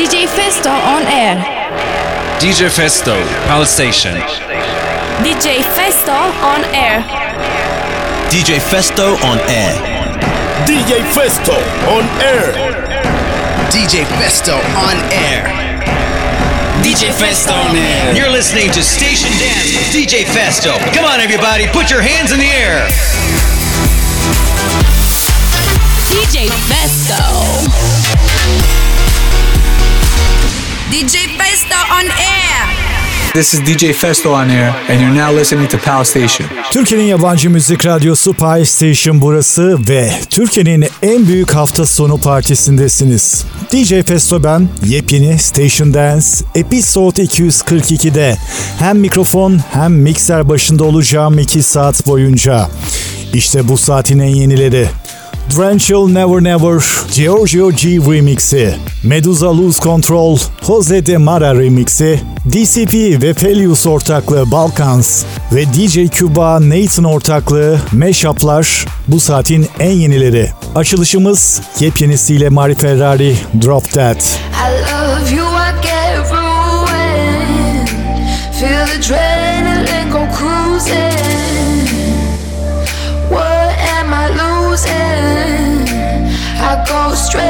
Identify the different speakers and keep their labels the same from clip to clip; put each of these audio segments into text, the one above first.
Speaker 1: DJ Festo on air.
Speaker 2: DJ Festo, Pal Station.
Speaker 1: DJ Festo on air.
Speaker 3: DJ Festo on air.
Speaker 4: DJ Festo on air.
Speaker 3: DJ Festo on air.
Speaker 5: DJ Festo on air.
Speaker 6: You're listening to Station Dance with DJ Festo. Come on, everybody, put your hands in the air.
Speaker 1: DJ Festo. Festo on air.
Speaker 7: This is DJ Festo on air, and you're now listening to Pal Station.
Speaker 8: Türkiye'nin yabancı müzik radyosu Pie Station burası ve Türkiye'nin en büyük hafta sonu partisindesiniz. DJ Festo ben, yepyeni Station Dance Episode 242'de hem mikrofon hem mikser başında olacağım 2 saat boyunca. İşte bu saatin en yenileri. Drenchel Never Never, Giorgio G Remix'i, Medusa Lose Control, Jose de Mara Remix'i, DCP ve Felius ortaklığı Balkans ve DJ Cuba Nathan ortaklığı Mashup'lar bu saatin en yenileri. Açılışımız yepyenisiyle Mari Ferrari Drop That.
Speaker 9: I love you, I get ruined. Feel the adrenaline go straight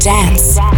Speaker 1: Dance.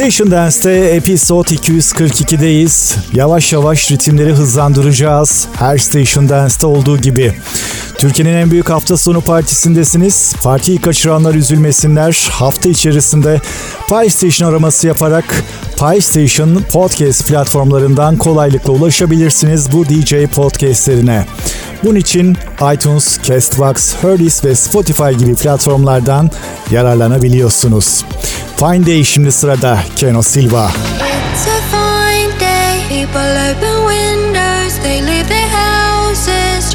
Speaker 4: Station
Speaker 8: Dance'te episode 242'deyiz. Yavaş yavaş ritimleri hızlandıracağız. Her Station Dance'te olduğu gibi. Türkiye'nin en büyük hafta sonu partisindesiniz. Partiyi kaçıranlar üzülmesinler. Hafta içerisinde PlayStation araması yaparak PlayStation podcast platformlarından kolaylıkla ulaşabilirsiniz bu DJ podcastlerine. Bunun için iTunes, Castbox, Herdis ve Spotify gibi platformlardan yararlanabiliyorsunuz. Fine Day şimdi sırada Keno Silva.
Speaker 9: It's a fine day,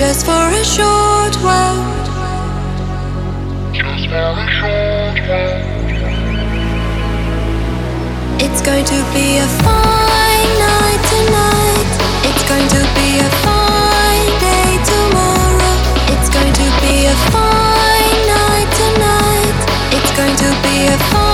Speaker 9: just for a short while. Just for a short while. It's going to be a fine night tonight. It's going to be a fine day tomorrow. It's going to be a fine night tonight. It's going to be a fine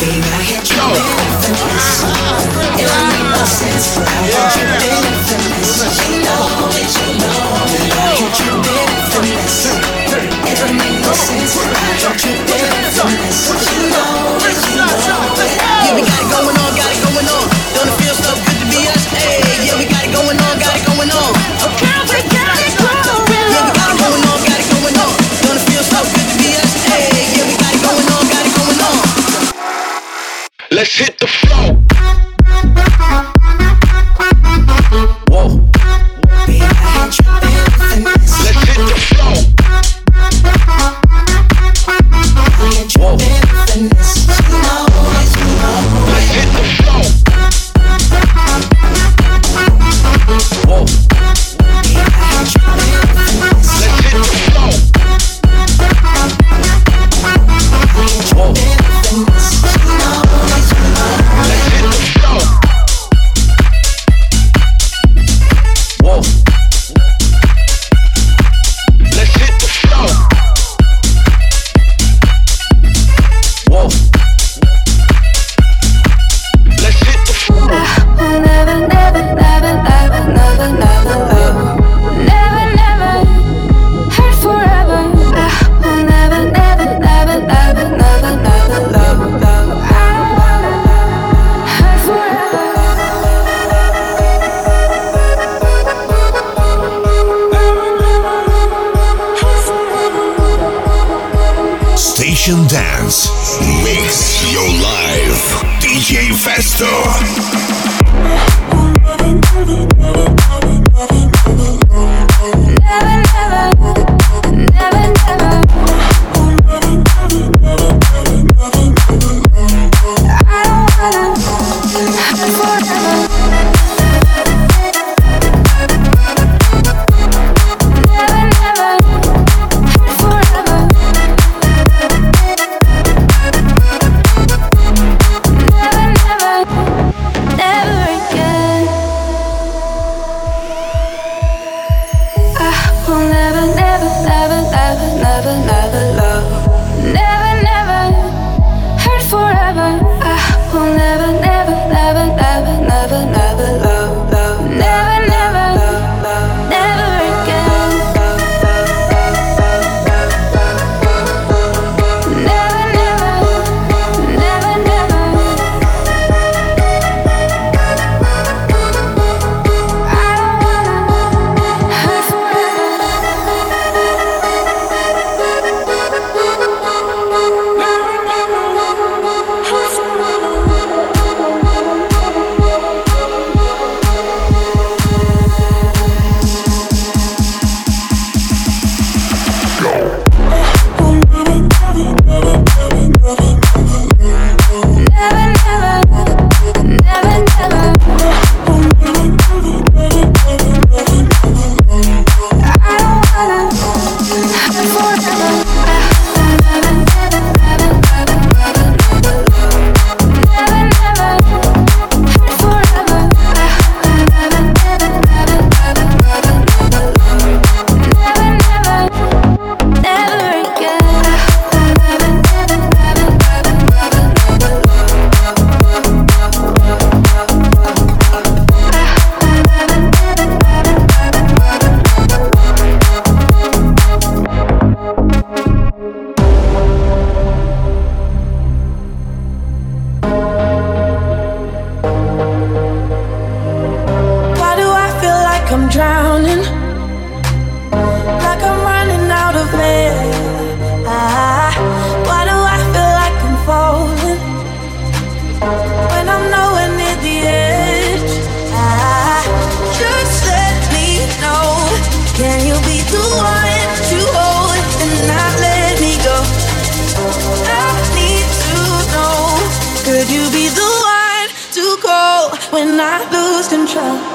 Speaker 10: baby. hit
Speaker 9: the control?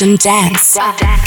Speaker 11: Station Dance.
Speaker 12: I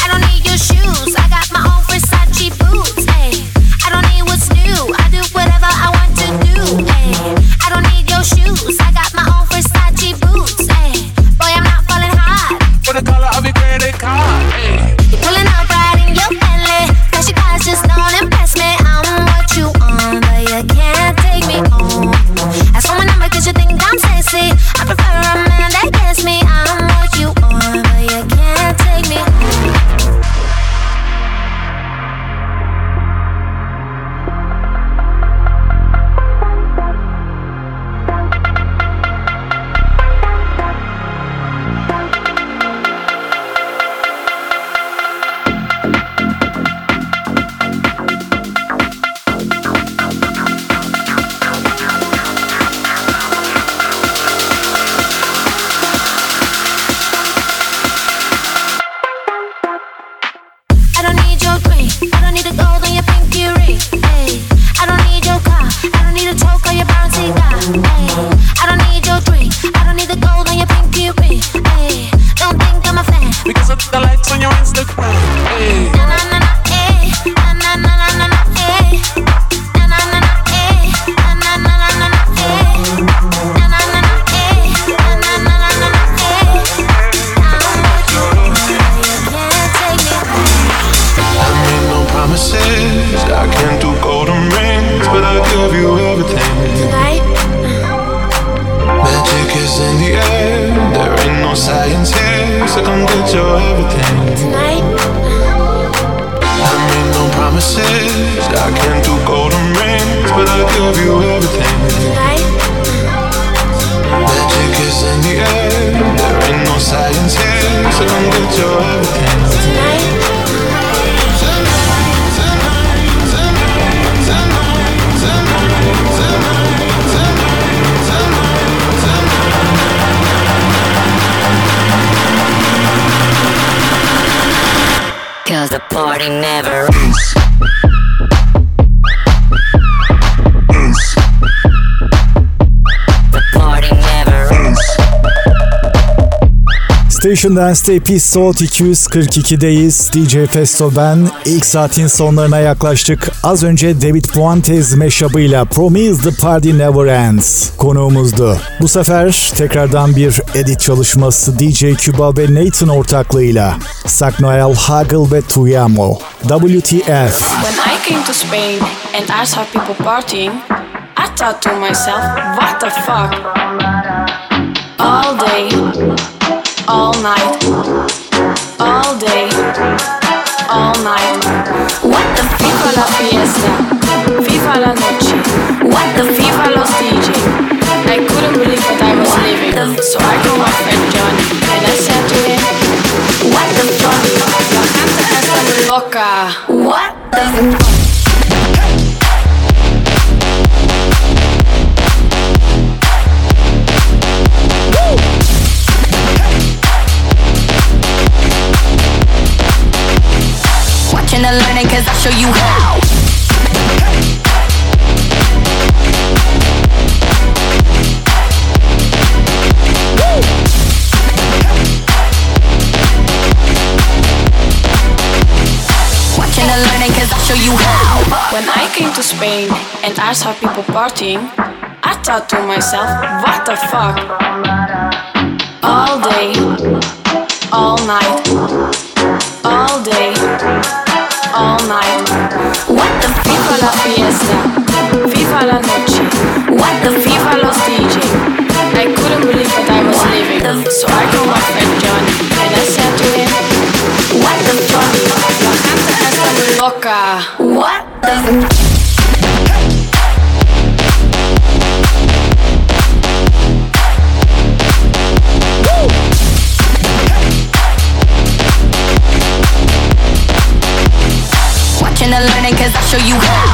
Speaker 8: Dance'te Episode 242'deyiz. DJ Festo ben. İlk saatin sonlarına yaklaştık. Az önce David Fuentes meşabıyla Promise the Party Never Ends konuğumuzdu. Bu sefer tekrardan bir edit çalışması DJ Cuba ve Nathan ortaklığıyla. Sak Noel, Hagel ve Tuyamo. WTF.
Speaker 13: When I came to Spain and I saw people partying, I thought to myself, what the fuck? All day, all night, all day, all night. What the FIFA la fiesta, FIFA la noche, what the FIFA los DJ. I couldn't believe what I was living, so I called my friend
Speaker 14: show you how. Watching and I'll show you how.
Speaker 13: When I came to Spain and I saw people partying, I thought to myself, what the fuck? All day, all night, la fiesta, FIFA la noche, what the FIFA los DJ. I couldn't believe what I was living, so I called my friend Johnny and I said to him, What the fuck? La gente está muy loca. What the
Speaker 14: Watching and learning cause I'll show you how.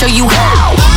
Speaker 14: Show you how.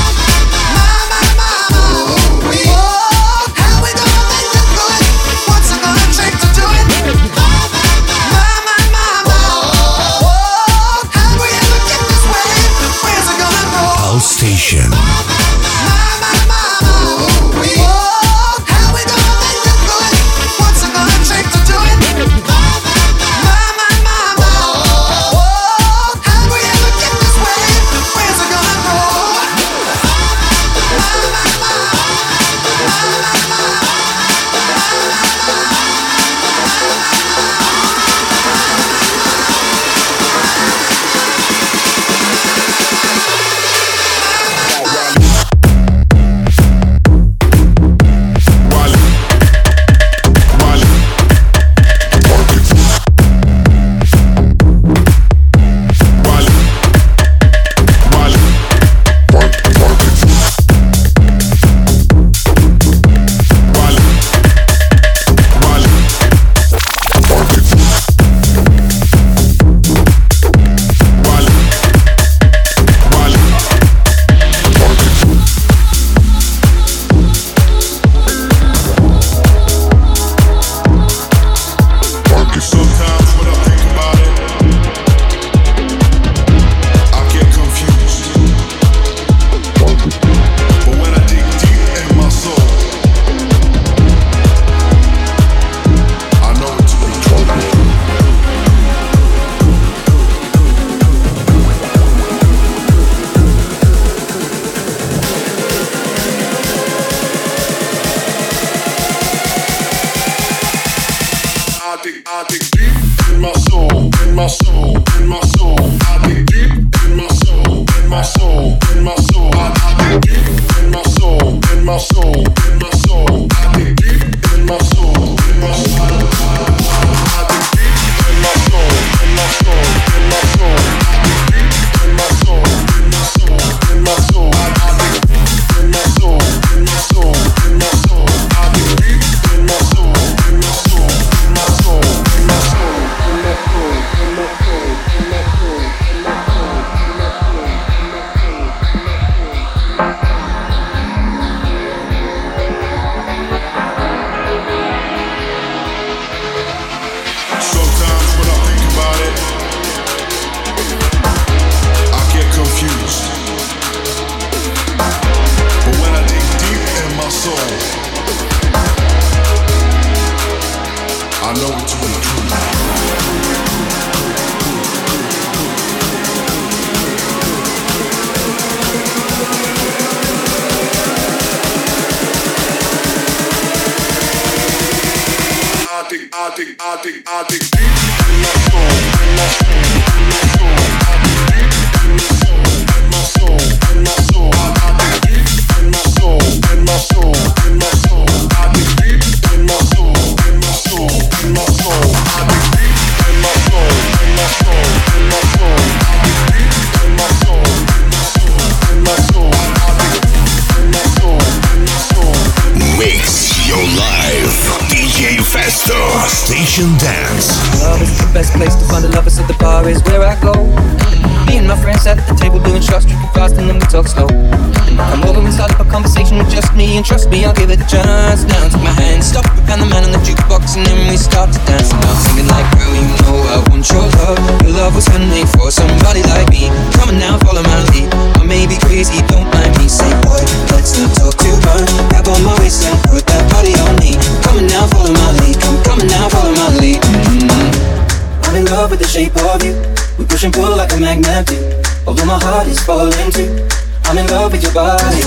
Speaker 15: Talk slow. Come over and start up a conversation with just me, and trust me, I'll give it a chance. Now take my hand, stop, found the man on the jukebox, and then we start to dance. And I'm singing like, girl, you know I want your love. Your love was handmade for somebody like me. Come on now, follow my lead. I may be crazy, don't mind me. Say, boy, let's not talk too much. Grab on my waist and put that body on me. Come on now, follow my lead. Come, come on now, follow my lead. Mm-hmm. I'm in love with the shape of you. We push and pull like a magnet do. Although my heart is falling too. I'm in love with your body.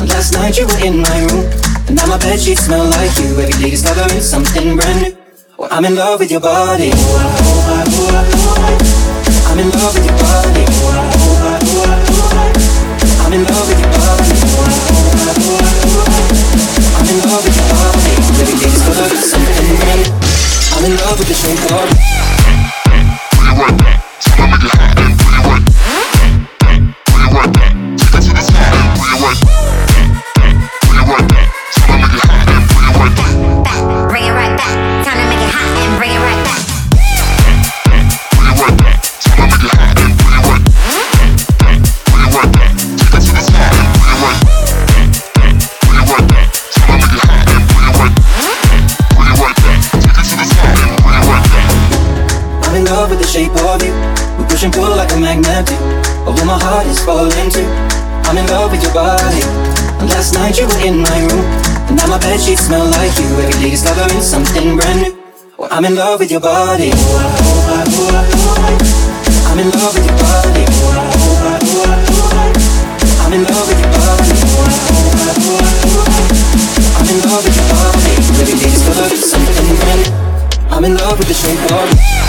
Speaker 15: And last night you were in my room. And now my bed sheets smell like you. Every day discovering something brand new. Well, I'm in love with your body. I'm in love with your body. I'm in love with your body. I'm in love with your body. Every day discovering something brand new. I'm in love with the shape night you were in my room. And now my bed sheets smell like you. Every day discovering something brand new. Well, I'm in love with your body. I'm in love with your body. I'm in love with your body. I'm in love with your body. Every day discovering something brand new. I'm in love with the shape of
Speaker 16: you.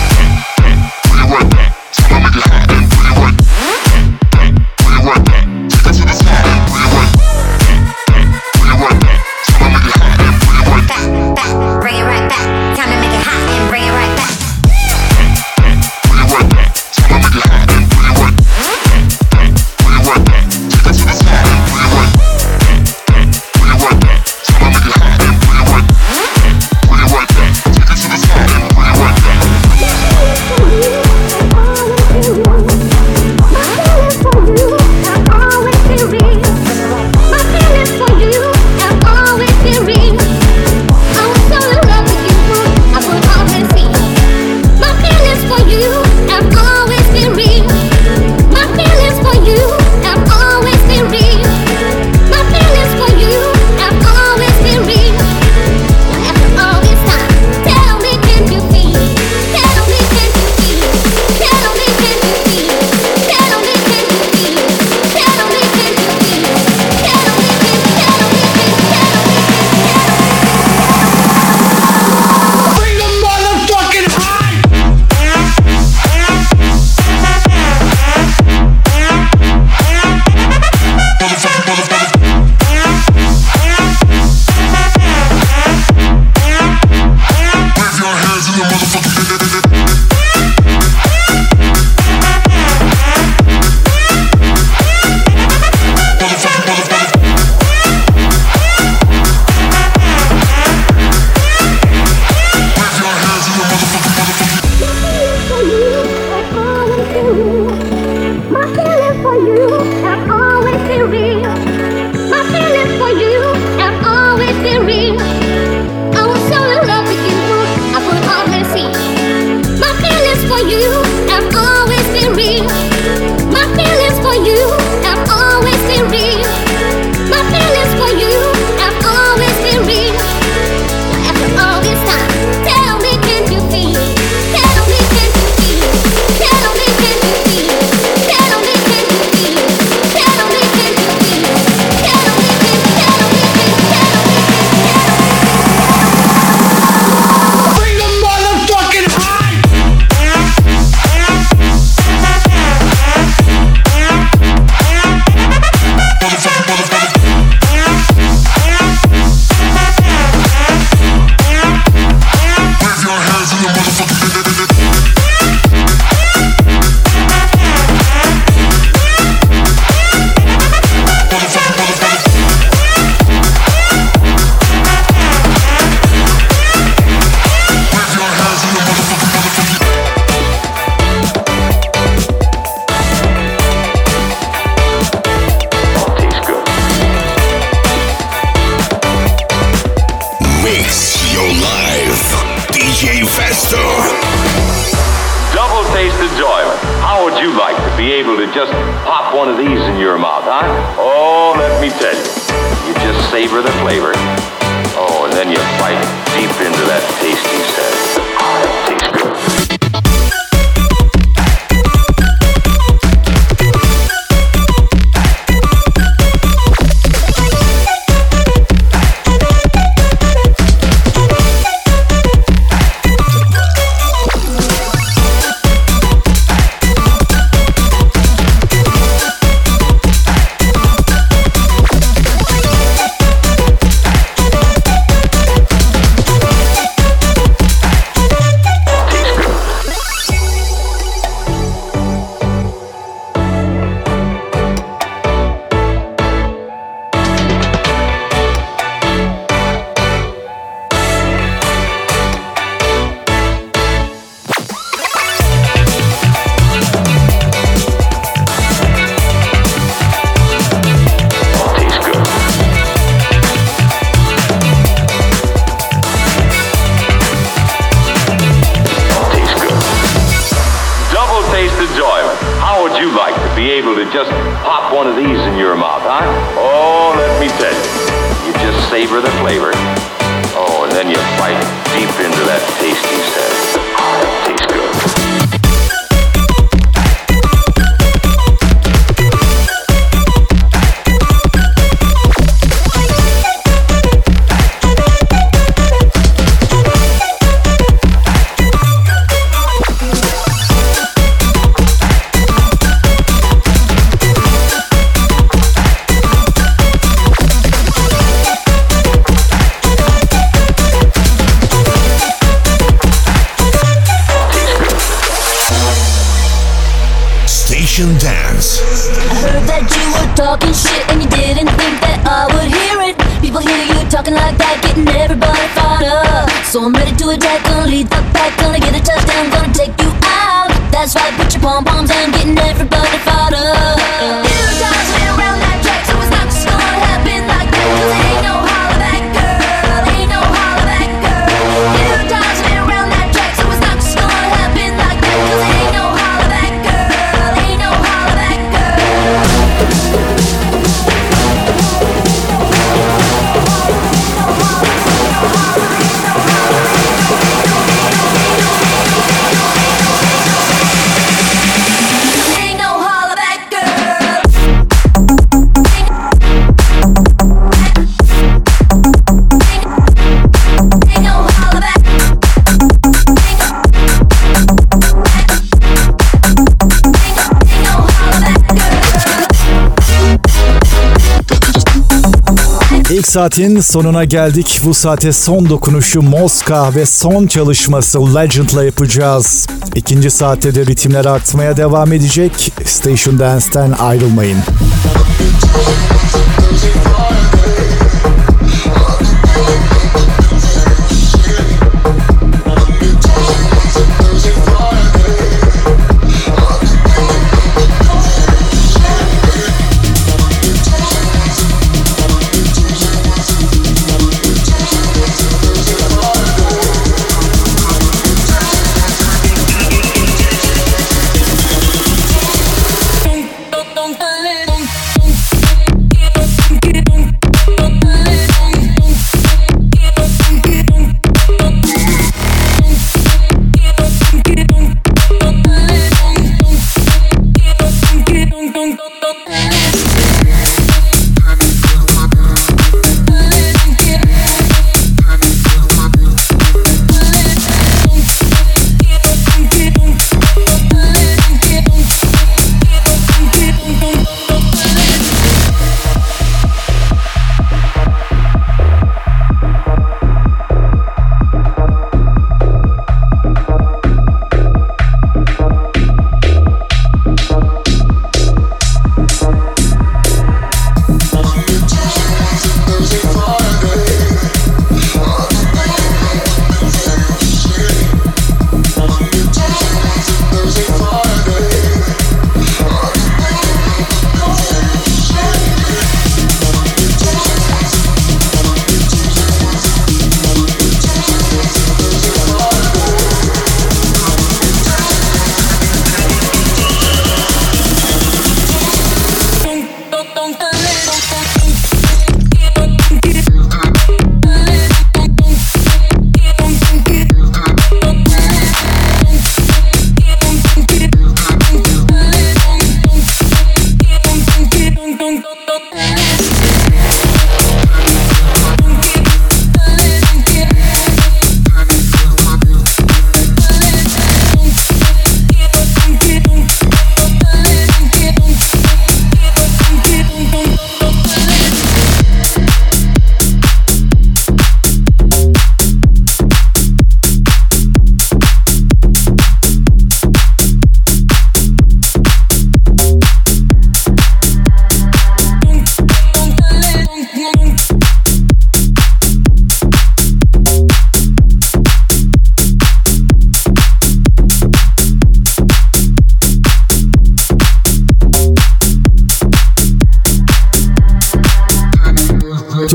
Speaker 8: saatin sonuna geldik. Bu saate son dokunuşu Moska ve son çalışması Legend'la yapacağız. İkinci saatte de ritimler artmaya devam edecek. Station Dance'ten ayrılmayın.
Speaker 17: Müzik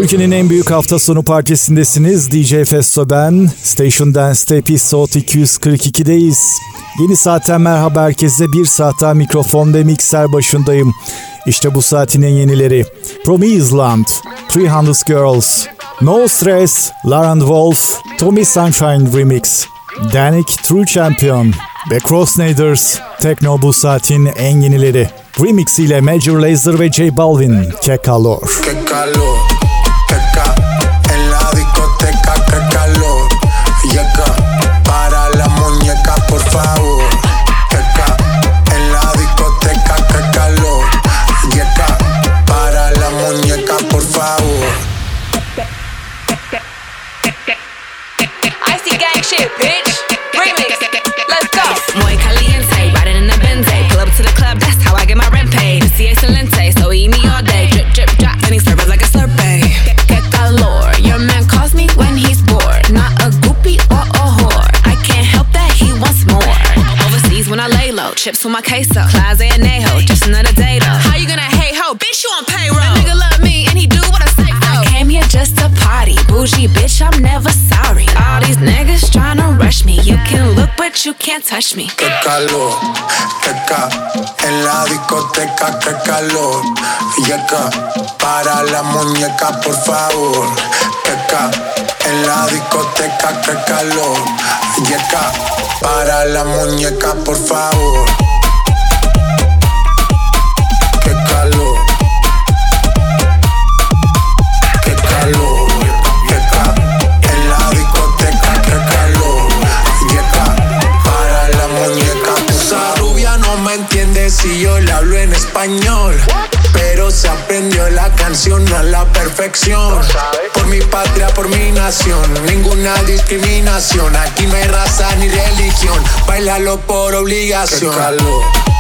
Speaker 8: Türkiye'nin en büyük hafta sonu partisindesiniz. DJ Festo ben. Station Dance'te Episode 242'deyiz. Yeni saatten merhaba herkese. Bir saat daha mikrofon ve mikser başındayım. İşte bu saatin en yenileri. From Island, 300 Girls, No Stress, Lauren Wolf, Tommy Sunshine Remix, Danik True Champion ve Crossnaders. Tekno bu saatin en yenileri. Remix ile Major Lazer ve J Balvin. Que calor.
Speaker 18: Qué calor, qué ca en la discoteca, qué calor. Llega para la muñeca, por favor. Qué ca en la discoteca, qué calor. Llega para la muñeca, por favor.
Speaker 14: Icy gang shit, bitch. Remix. Let's go. Muy caliente, riding in the Benz. Pull up to the club, that's how I get my rent paid. See excelente, so eat me When I lay low, chips with my queso. Closet and Neho, just another day though. How you gonna hate ho? Bitch, you on payroll. Party. Bougie bitch, I'm never sorry. All these niggas tryna rush me. You can look, but you can't touch me.
Speaker 18: Qué calor, qué ca en la discoteca, qué calor. Llega para la muñeca, por favor. Qué ca en la discoteca, qué calor. Llega para la muñeca, por favor. Le hablo en español. Pero se aprendió la canción a la perfección. Por mi patria, por mi nación, ninguna discriminación. Aquí no hay raza ni religión. Bailalo por obligación. Qué calor.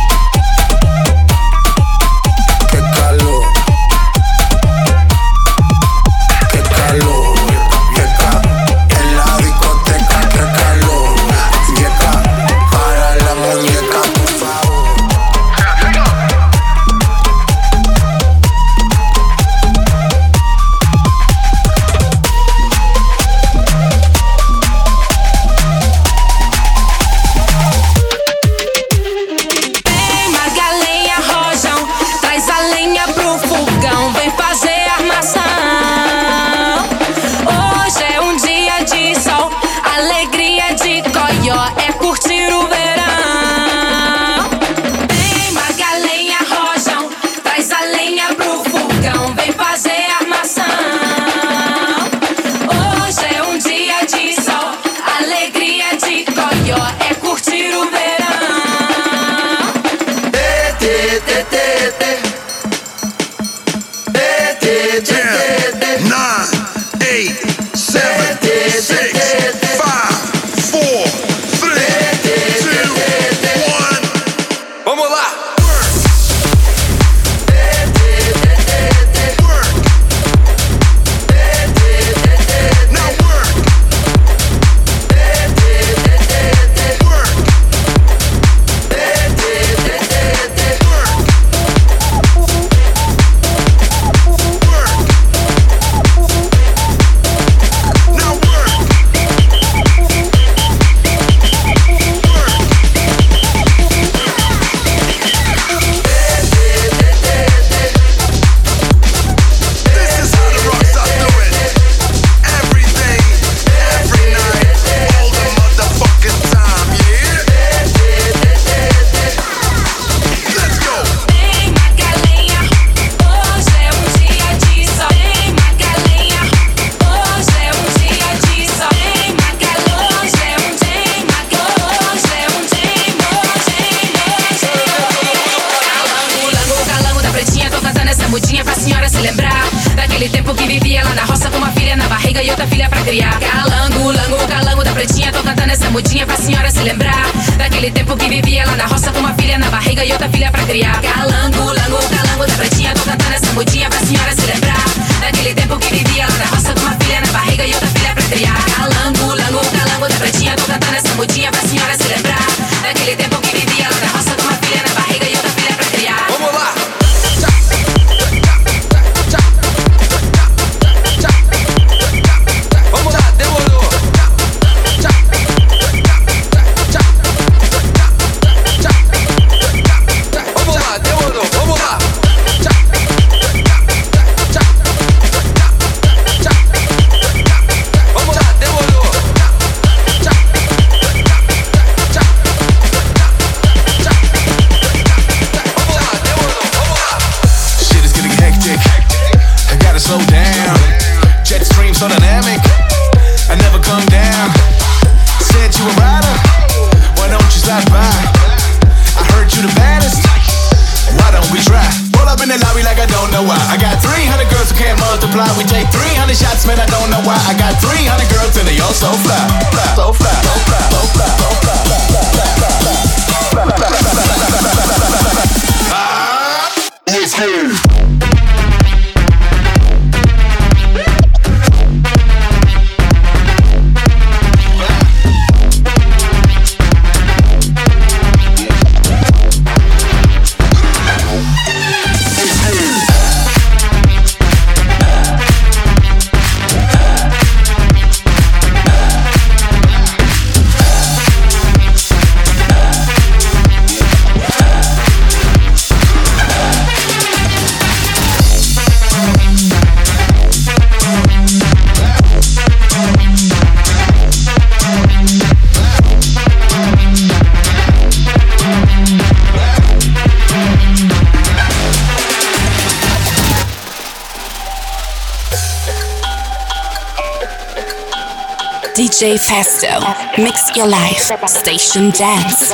Speaker 11: Manifesto. Mix your life. Station dance.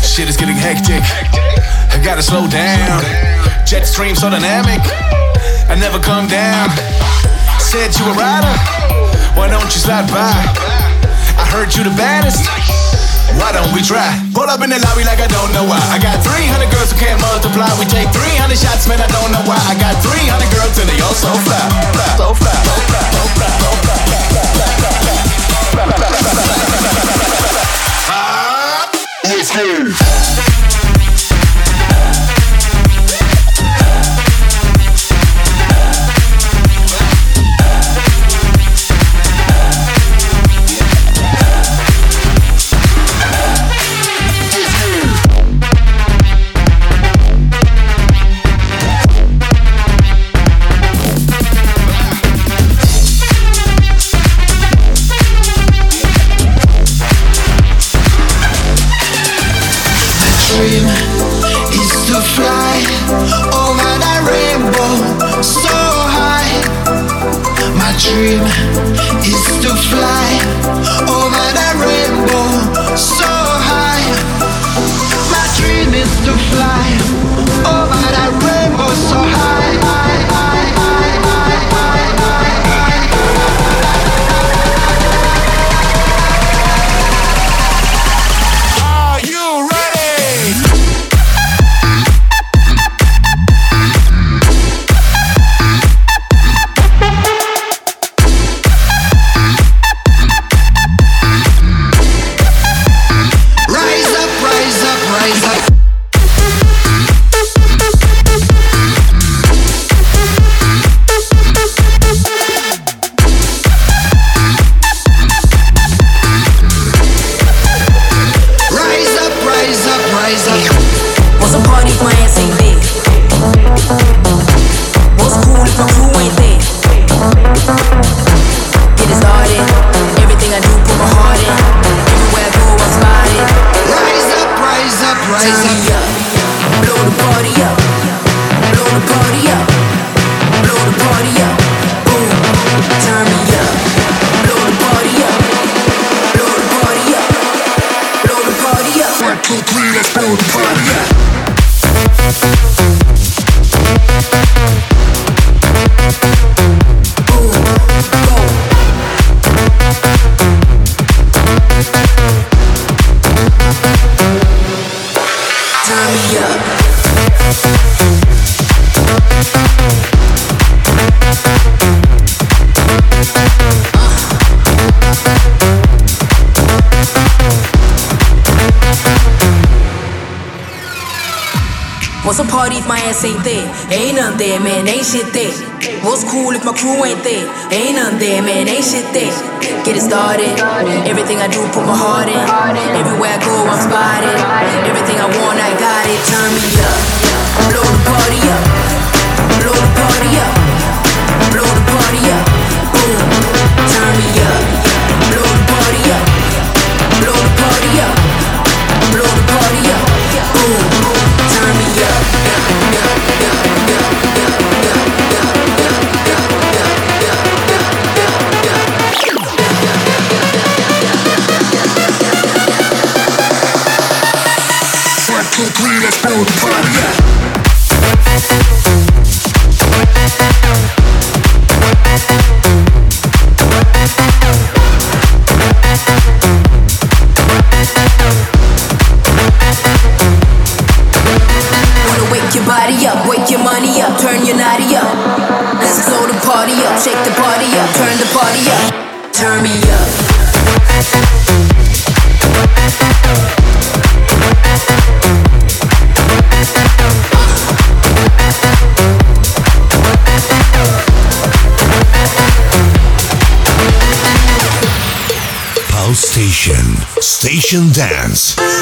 Speaker 19: Shit is getting hectic. I gotta slow down. Jet stream so dynamic. I never come down. Said you a rider. Why don't you slide by? I heard you the baddest. Why don't we try? Pull up in the lobby like I don't know why. I got 300 girls who can't multiply. We take 300 shots, man, I don't know why. I got 300 girls and they all so fly. so fly, so fly, so fly, so fly, so fly, so fly, so fly. Let's go.
Speaker 20: dream is to fly oh, over the rainbow so high. My dream is to fly.
Speaker 21: Put
Speaker 4: that Station Dance.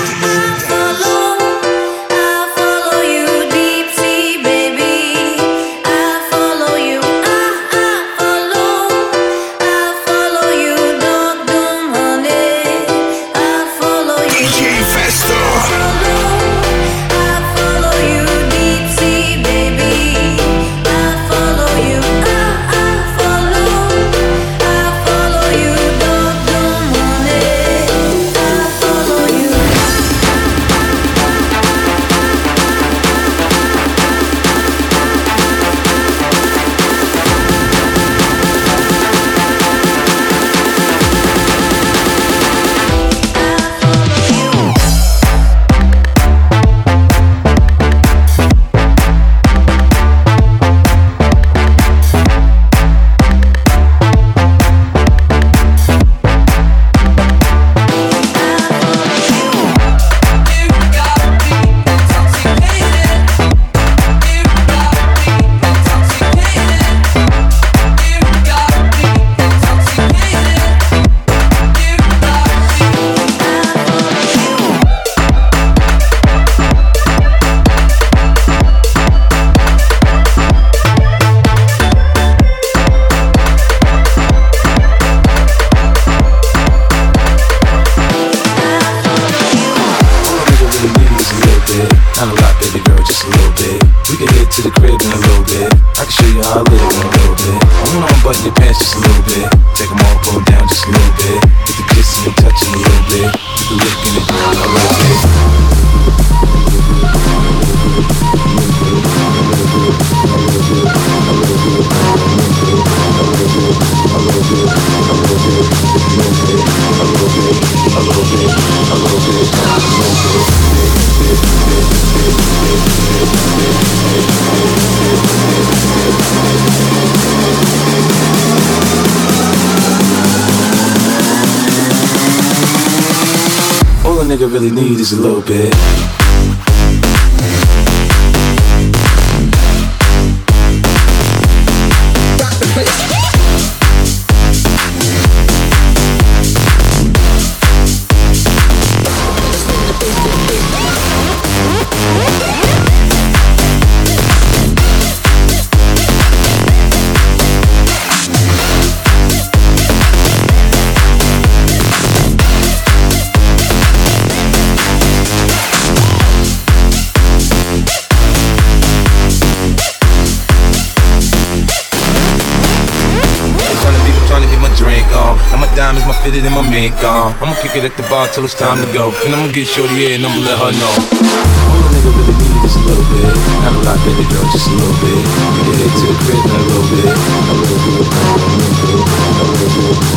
Speaker 22: time my fitted in my mink on. I'ma kick it at the bar till it's time to go. And I'ma get shorty here and I'ma let her know. All a nigga really need is a little bit. Not a lot, baby girl, just a little bit. You did it to the crib in a little bit. A little bit, a little bit,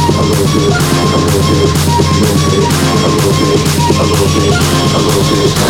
Speaker 22: a little bit, a little bit, a little bit, a little bit, a little bit, a little bit, a little bit.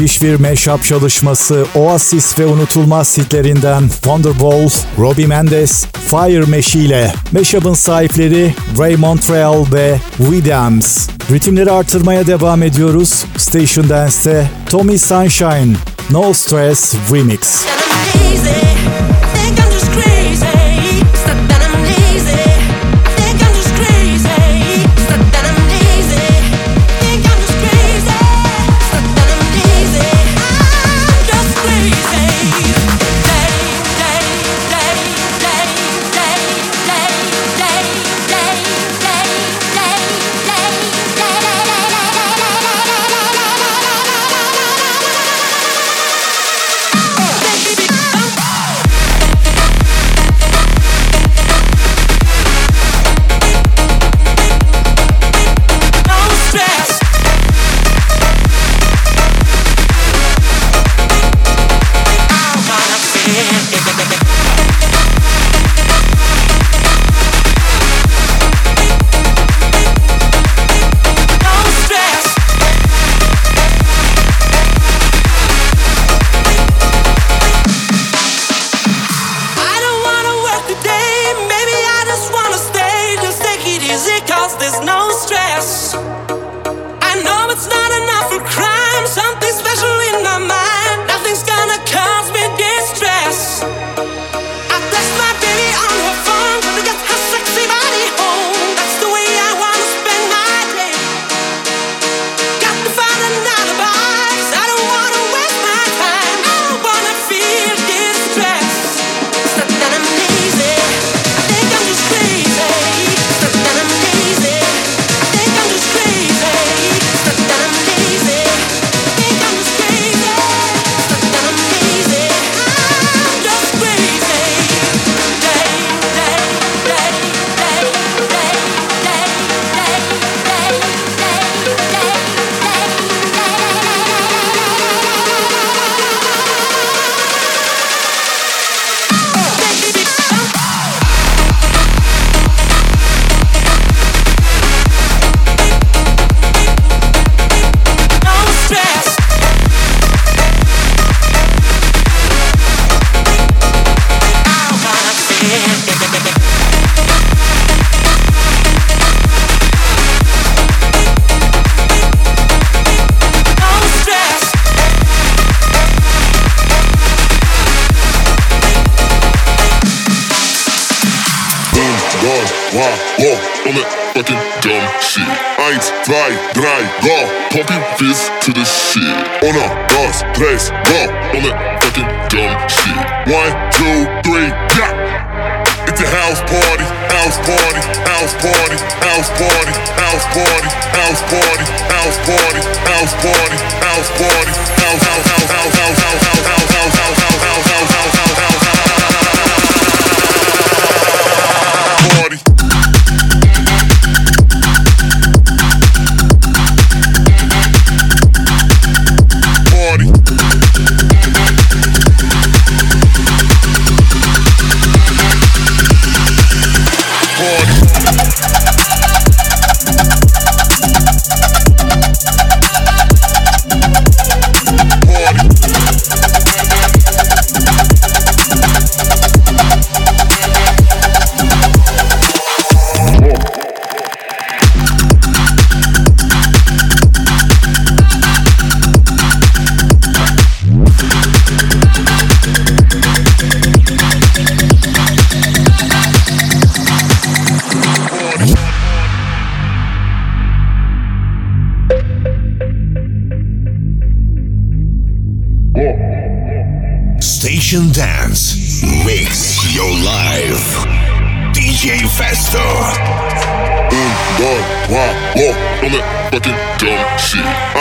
Speaker 8: Müthiş bir mashup çalışması Oasis ve unutulmaz hitlerinden Wonderwall, Robbie Mendes, Fire Mesh ile Mashup'ın sahipleri Ray Montreal ve Widams. Ritimleri artırmaya devam ediyoruz. Station Dance'te Tommy Sunshine, No Stress Remix.
Speaker 23: Baby,
Speaker 24: office.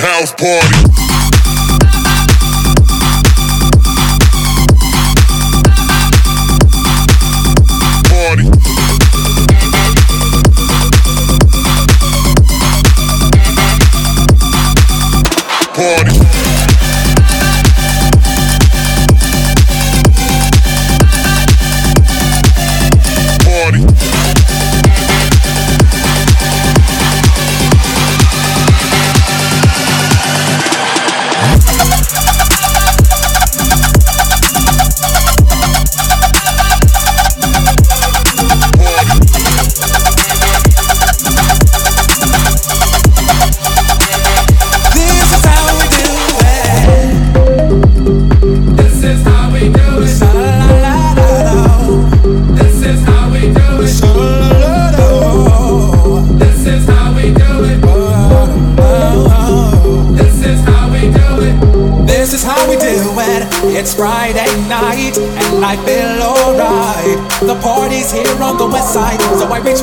Speaker 24: house party.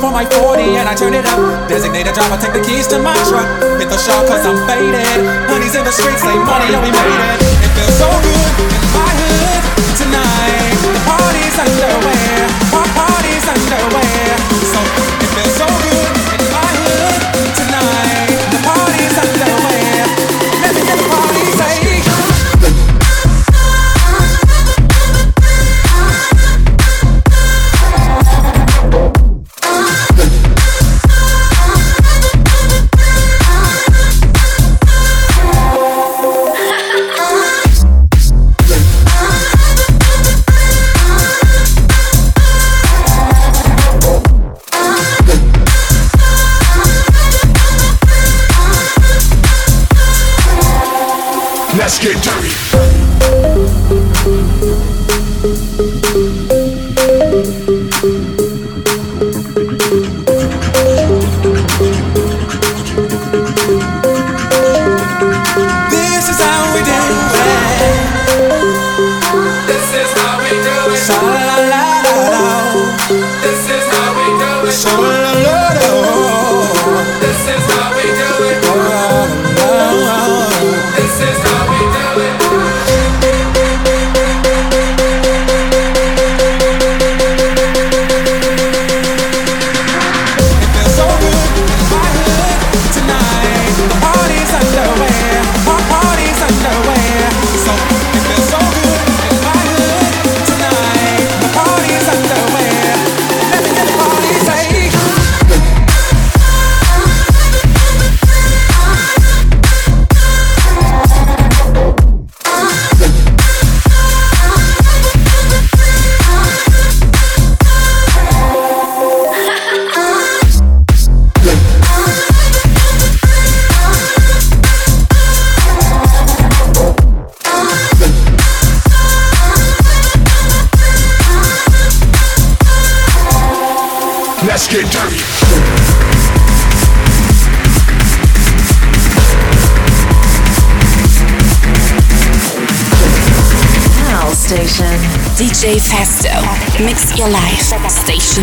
Speaker 25: For my 40 and I turn it up. Designated driver, take the keys to my truck. Hit the shop cause I'm faded. Honey's in the streets, say money, yeah, we made it. It feels so good in my hood tonight. The party's underway.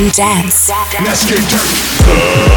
Speaker 11: Dance.
Speaker 26: Let's get dirty.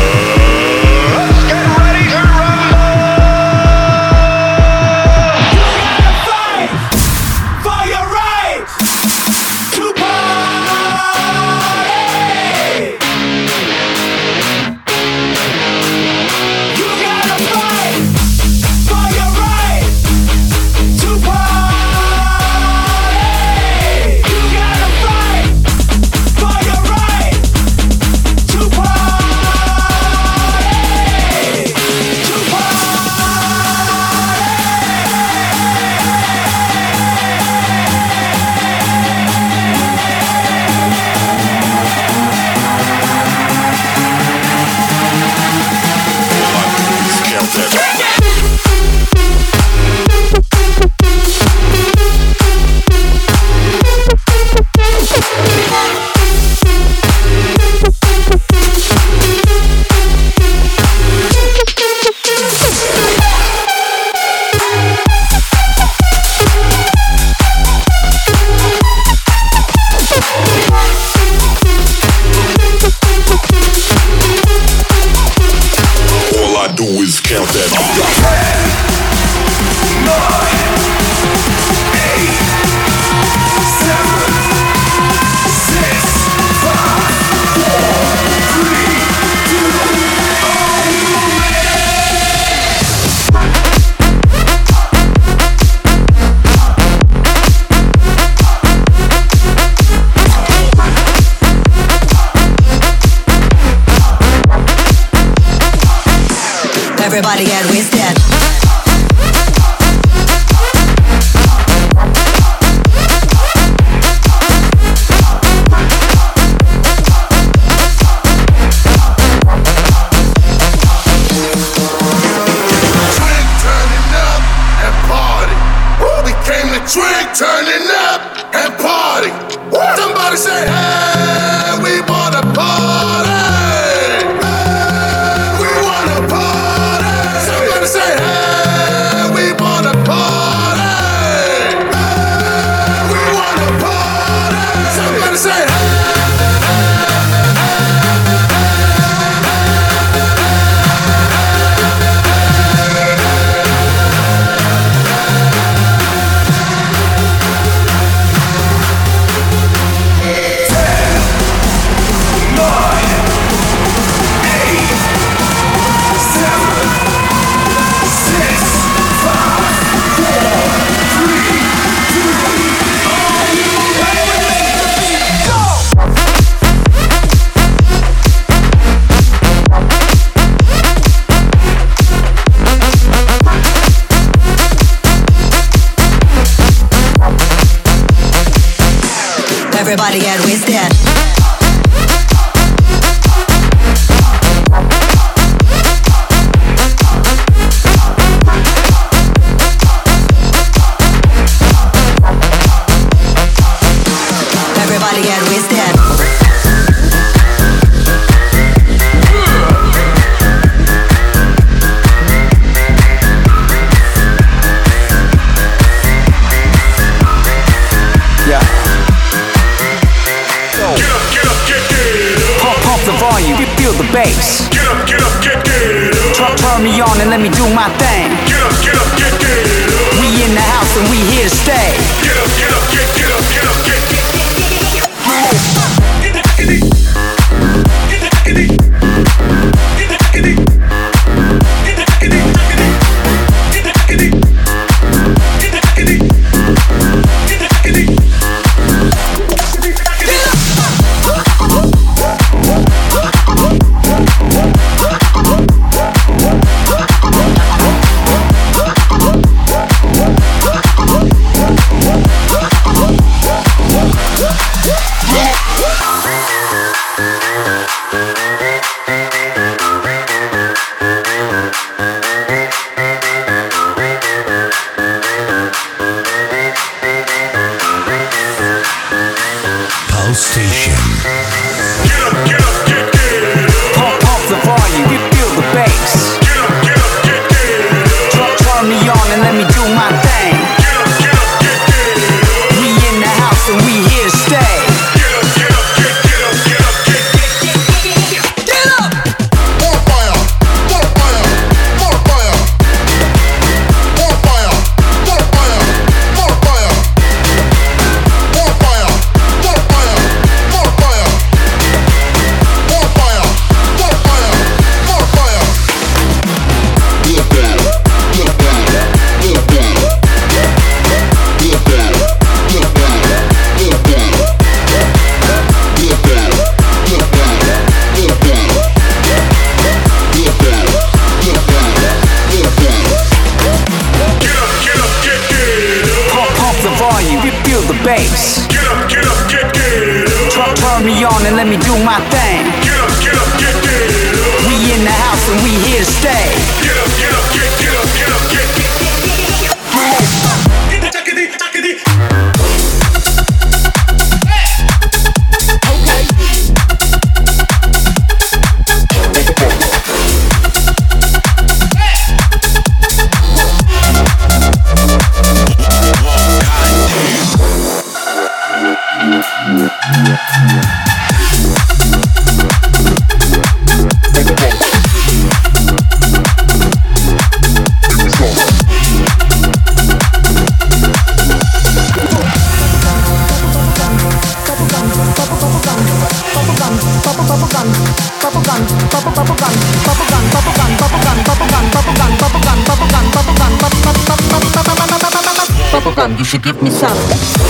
Speaker 27: Should give me some.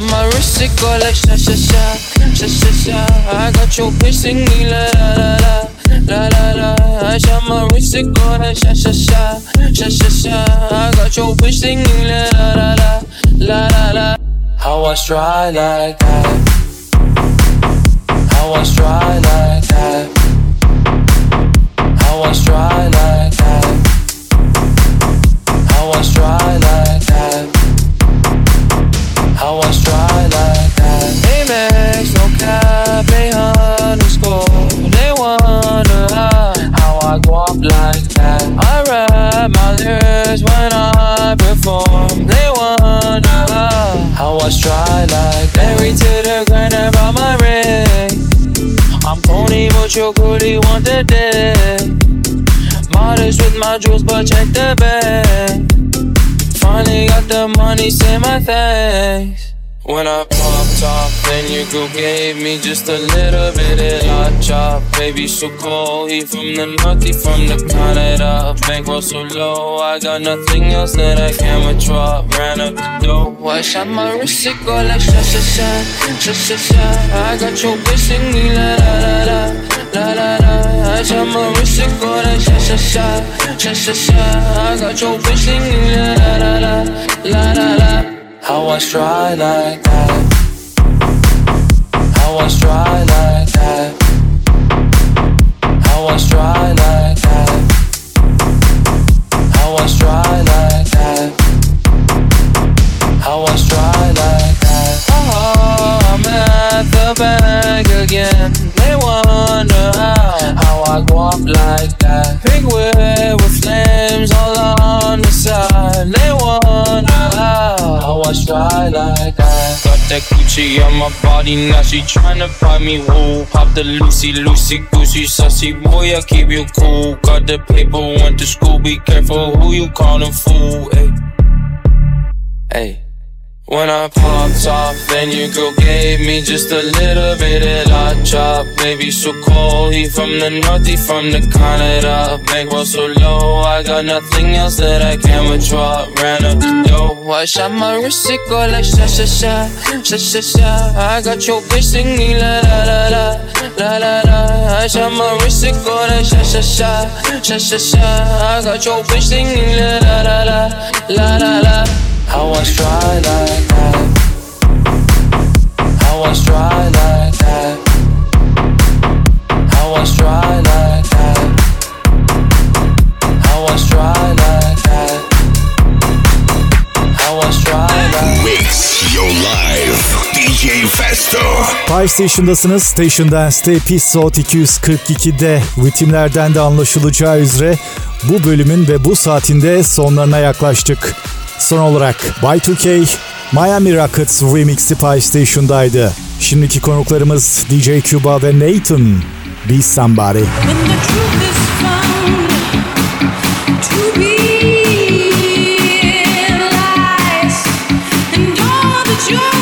Speaker 28: My wrist, it like sha sha sha, sha sha sha. I got your bitch singing la la la la. La la la, my wrist, it like sha sha sha, sha sha sha. I got your bitch singing la la la la, la la la. How I try like that. How I try like that. How I try like that. Your goodie want the dick. Modest with my jewels, but check the bag. Finally got the money, say my thanks. When I popped off, then your girl gave me just a little bit of hot chop. Baby, so cold, he from the north, he from the Canada. Bankroll so low, I got nothing else that I can withdraw. Ran up the dough, I shot my wrist, it go like sha sha sha, sha sha sha. I got your bitch singing la la la, la la la. I shot my wrist, it go like sha sha sha, sha sha sha. I got your bitch singing la la la la, la la. How I try like that. How I try like that. How I try like that. How I try like that. How I try like that. Oh, I'm at the bank again. I up like that. Pink with flames all on the side. They wonder how, I try like that. Got that Gucci on my body, now she tryna buy me woo. Pop the Lucy, Lucy, Goosey, sussy boy, I keep you cool. Got the paper, went to school, be careful who you callin' fool. Ay. Hey. When I popped off, then your girl gave me just a little bit of hot chop. Baby, so cold, he from the north, he from the Canada. Bankroll so low, I got nothing else that I can withdraw. Ran up the I shot my wrist, it go like sha sha sha, sha sha sha. I got your bitch singing la la la la, la la la. I shot my wrist, it go like sha sha sha, sha sha sha. I got your bitch singing la la la la, la la la. How I try like that. How I try like that. How I try like that. How I try like that. How I try like
Speaker 29: Mix Your Life. DJ Festo.
Speaker 8: Five Station'dasınız. Station Dance'te Episode 242'de ritimlerden de anlaşılacağı üzere bu bölümün ve bu saatinde sonlarına yaklaştık. Son olarak Y2K Miami Rockets Remix'i PlayStation'daydı. Şimdiki konuklarımız DJ Cuba ve Nathan.
Speaker 13: Be Somebody.
Speaker 27: When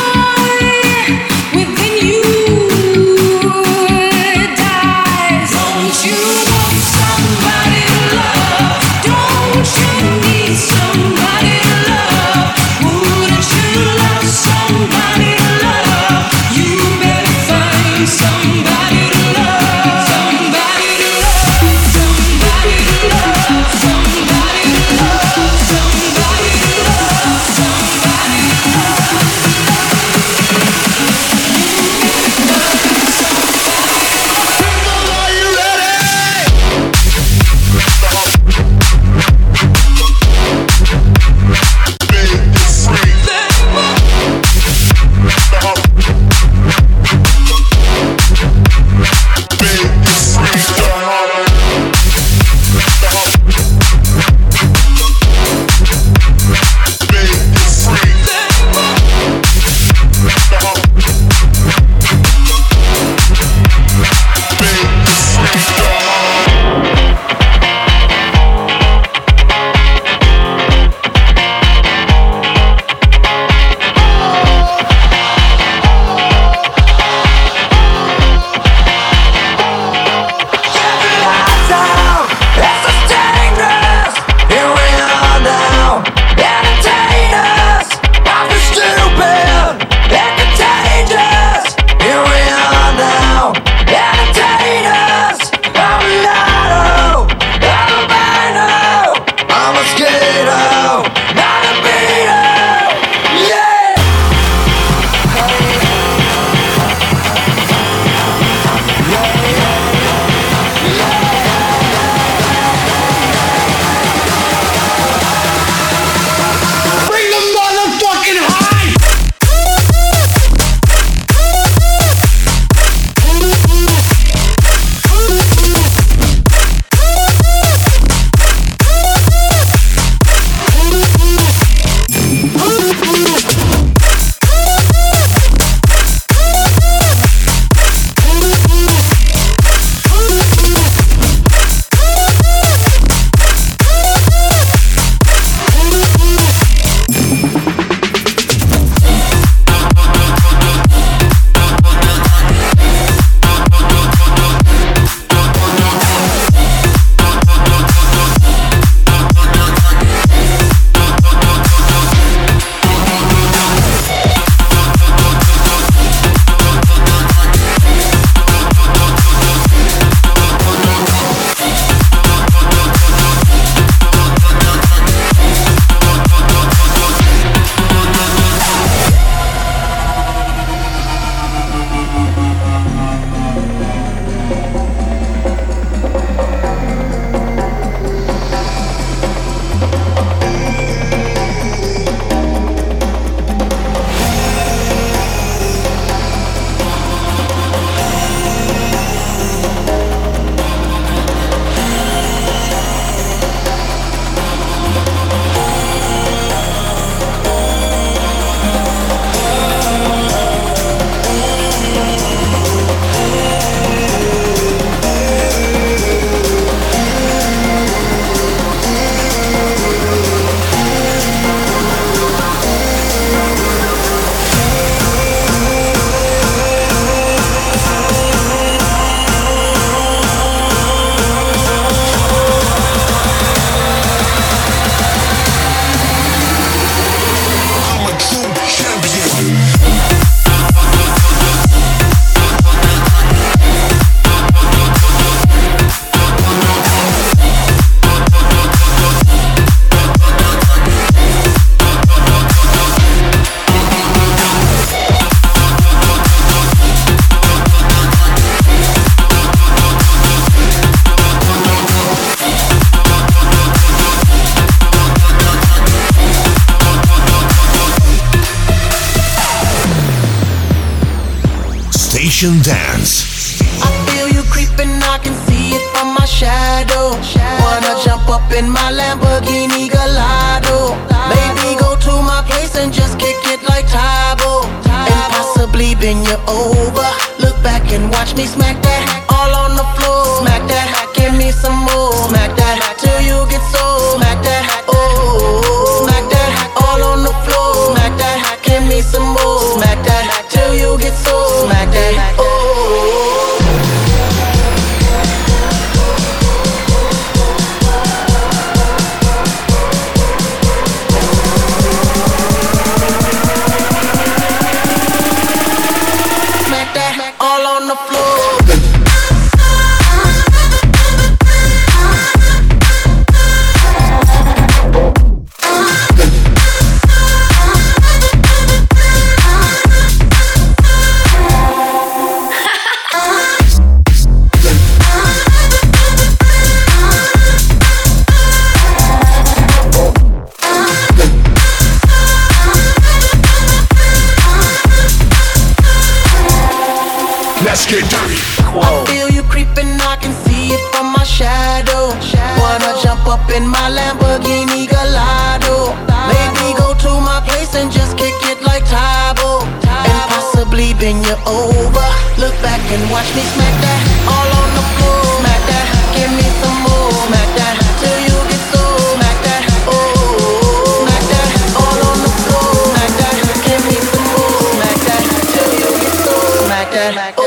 Speaker 30: Smack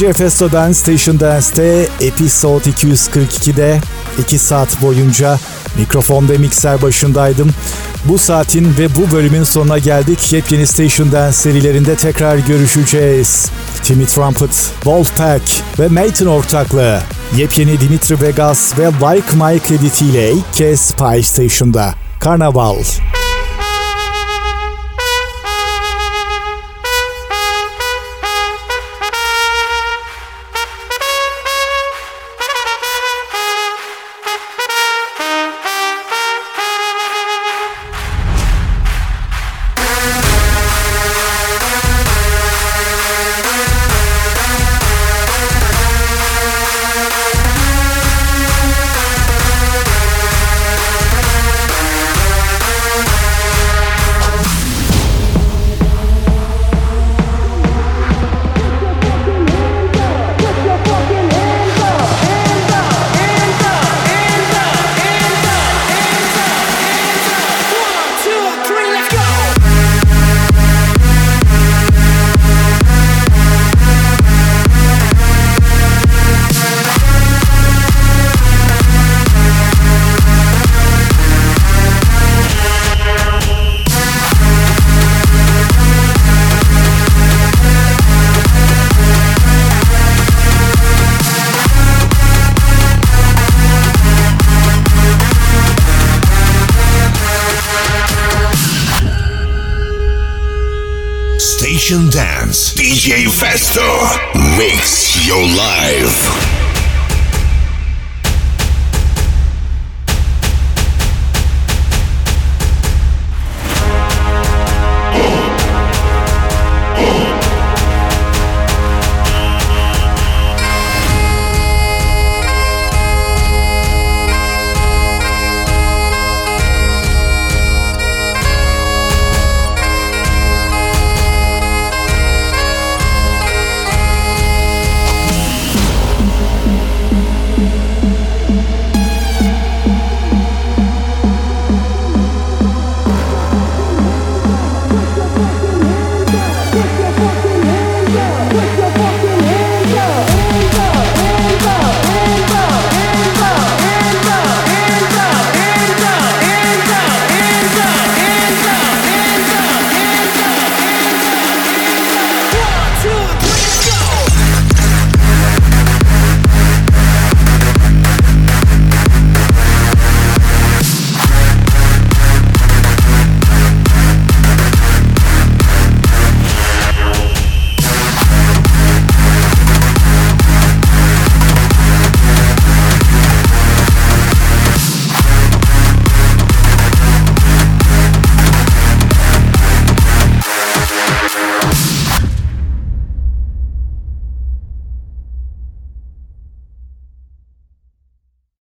Speaker 29: Gece Festo
Speaker 8: Dance Station Dance'te Episode 242'de 2 saat boyunca mikrofon ve mikser başındaydım. Bu saatin ve bu bölümün sonuna geldik. Yepyeni Station Dance serilerinde tekrar görüşeceğiz. Timmy Trumpet, Wolfpack ve Maiden ortaklığı. Yepyeni Dimitri Vegas ve Like Mike editiyle ilk kez Pie Station'da. Karnaval.
Speaker 29: Karnaval.